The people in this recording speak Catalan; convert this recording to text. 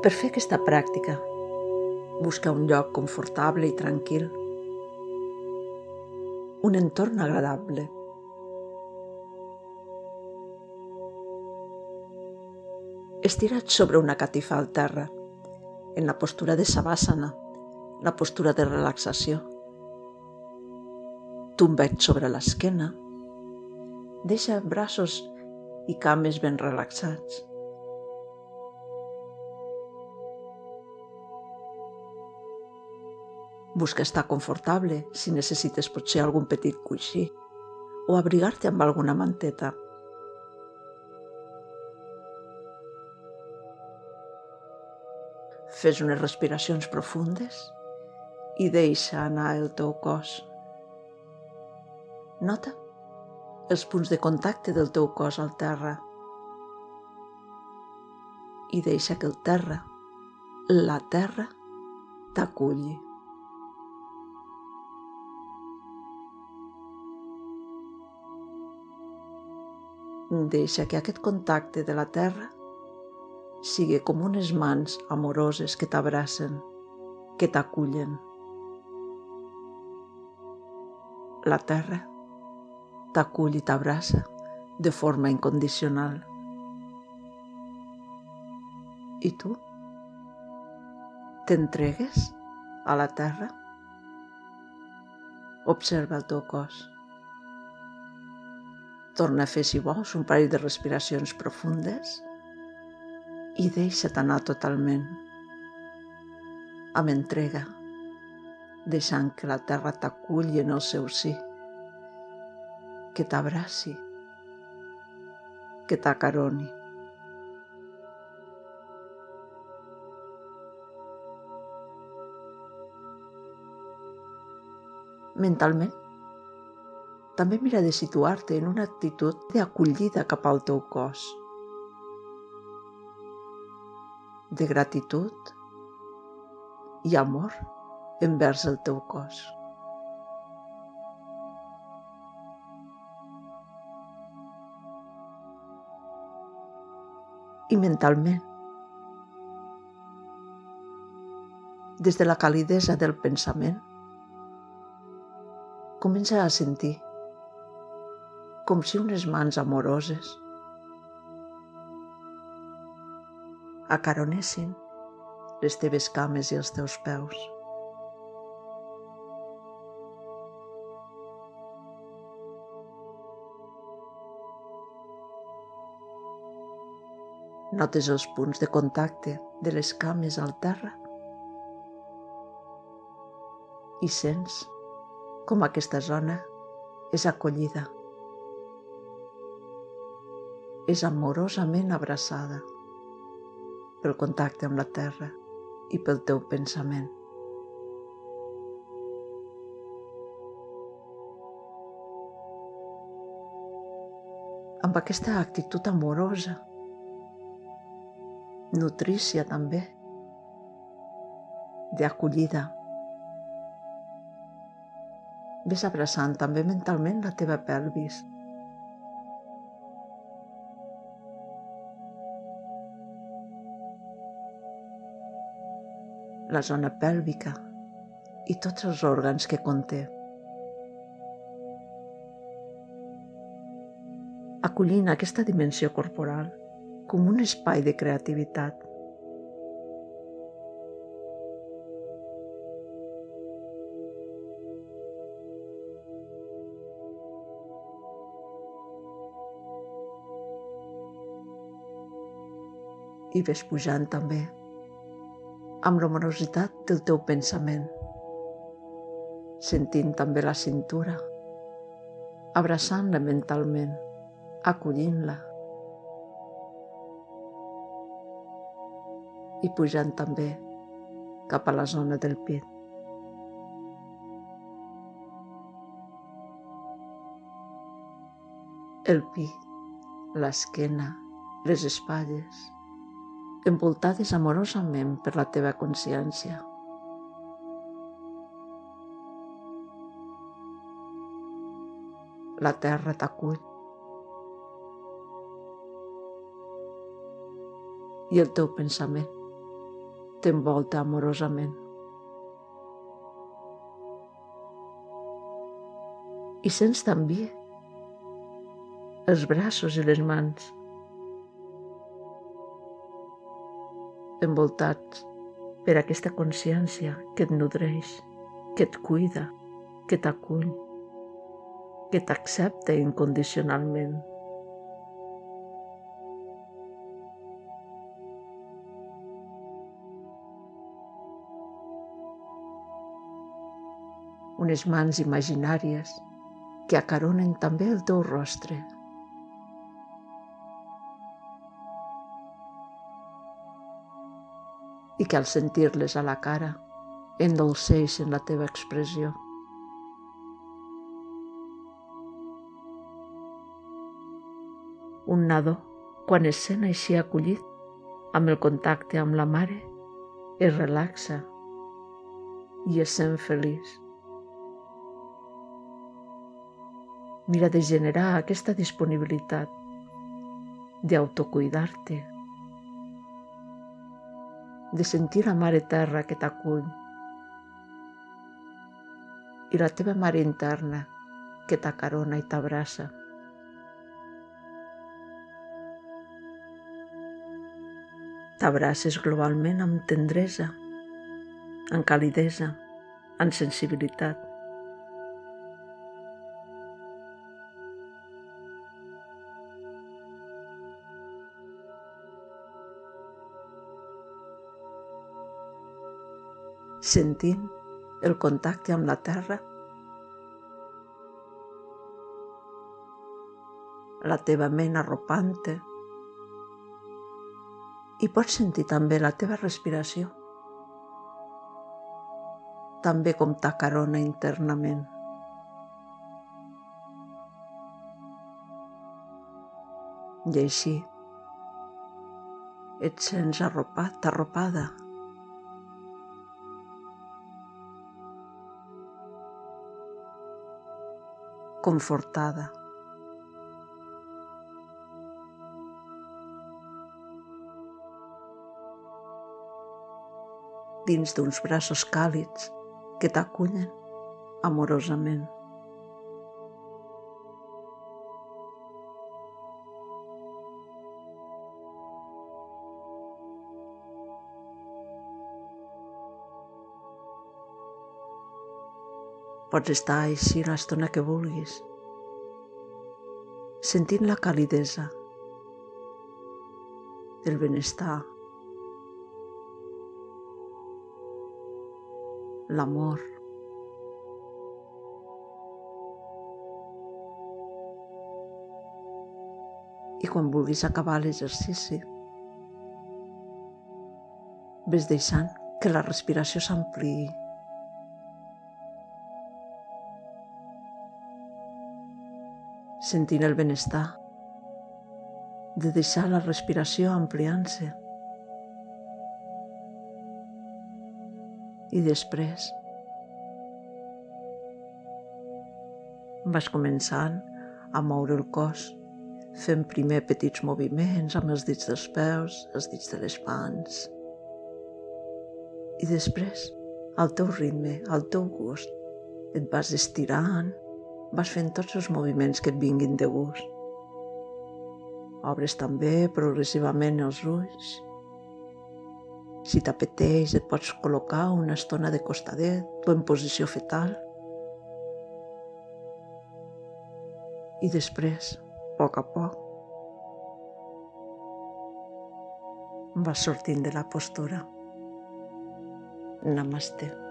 Per fer aquesta pràctica, busca un lloc confortable i tranquil, un entorn agradable. Estira't sobre una catifa al terra, en la postura de savasana, la postura de relaxació. Tomba't sobre l'esquena, deixa braços i cames ben relaxats. Busca estar confortable si necessites potser algun petit coixí o abrigar-te amb alguna manteta. Fes unes respiracions profundes i deixa anar el teu cos. Nota els punts de contacte del teu cos al terra i deixa que el terra, la terra, t'aculli. Deixa que aquest contacte de la terra sigui com unes mans amoroses que t'abracen, que t'acullen. La terra t'acull i t'abraça de forma incondicional. I tu? T'entregues a la terra? Observa el teu cos. Torna a fer, si vols, un parell de respiracions profundes i deixa't anar totalment, amb entrega, deixant que la terra t'aculli en el seu sí, que t'abraci, que t'acaroni. Mentalment, també mira de situar-te en una actitud d'acollida cap al teu cos, de gratitud i amor envers el teu cos. I mentalment, des de la calidesa del pensament, comença a sentir com si unes mans amoroses acaronessin les teves cames i els teus peus. Notes els punts de contacte de les cames al terra i sents com aquesta zona és acollida és amorosament abraçada pel contacte amb la terra i pel teu pensament. Amb aquesta actitud amorosa, nutrícia també, d'acollida, ves abraçant també mentalment la teva pelvis, la zona pèlvica i tots els òrgans que conté. Acollint aquesta dimensió corporal com un espai de creativitat. I ves pujant també amb l'amorositat del teu pensament, sentint també la cintura, abraçant-la mentalment, acollint-la i pujant també cap a la zona del pit. El pit, l'esquena, les espatlles, envoltades amorosament per la teva consciència. La terra t'acull. I el teu pensament t'envolta amorosament. I sents també els braços i les mans envoltats per aquesta consciència que et nodreix, que et cuida, que t'acull, que t'accepta incondicionalment. Unes mans imaginàries que acaronen també el teu rostre, i que al sentir-les a la cara endolceixen la teva expressió. Un nadó, quan es sent així acollit, amb el contacte amb la mare, es relaxa i es sent feliç. Mira de generar aquesta disponibilitat d'autocuidar-te, de sentir la mare terra que t'acull i la teva mare interna que t'acarona i t'abraça. T'abraces globalment amb tendresa, amb calidesa, amb sensibilitat. Sentint el contacte amb la terra, la teva ment arropant-te, i pots sentir també la teva respiració, també com t'acarona internament. I així et sents arropat, arropada, confortada. dins d'uns braços càlids que t'acullen amorosament. Pots estar així l'estona que vulguis, sentint la calidesa, el benestar, l'amor. I quan vulguis acabar l'exercici, ves deixant que la respiració s'ampliï sentint el benestar, de deixar la respiració ampliant-se. I després vas començant a moure el cos, fent primer petits moviments amb els dits dels peus, els dits de les mans. I després, al teu ritme, al teu gust, et vas estirant, vas fent tots els moviments que et vinguin de gust. Obres també progressivament els ulls. Si t'apeteix, et pots col·locar una estona de costadet o en posició fetal. I després, a poc a poc, vas sortint de la postura. Namaste.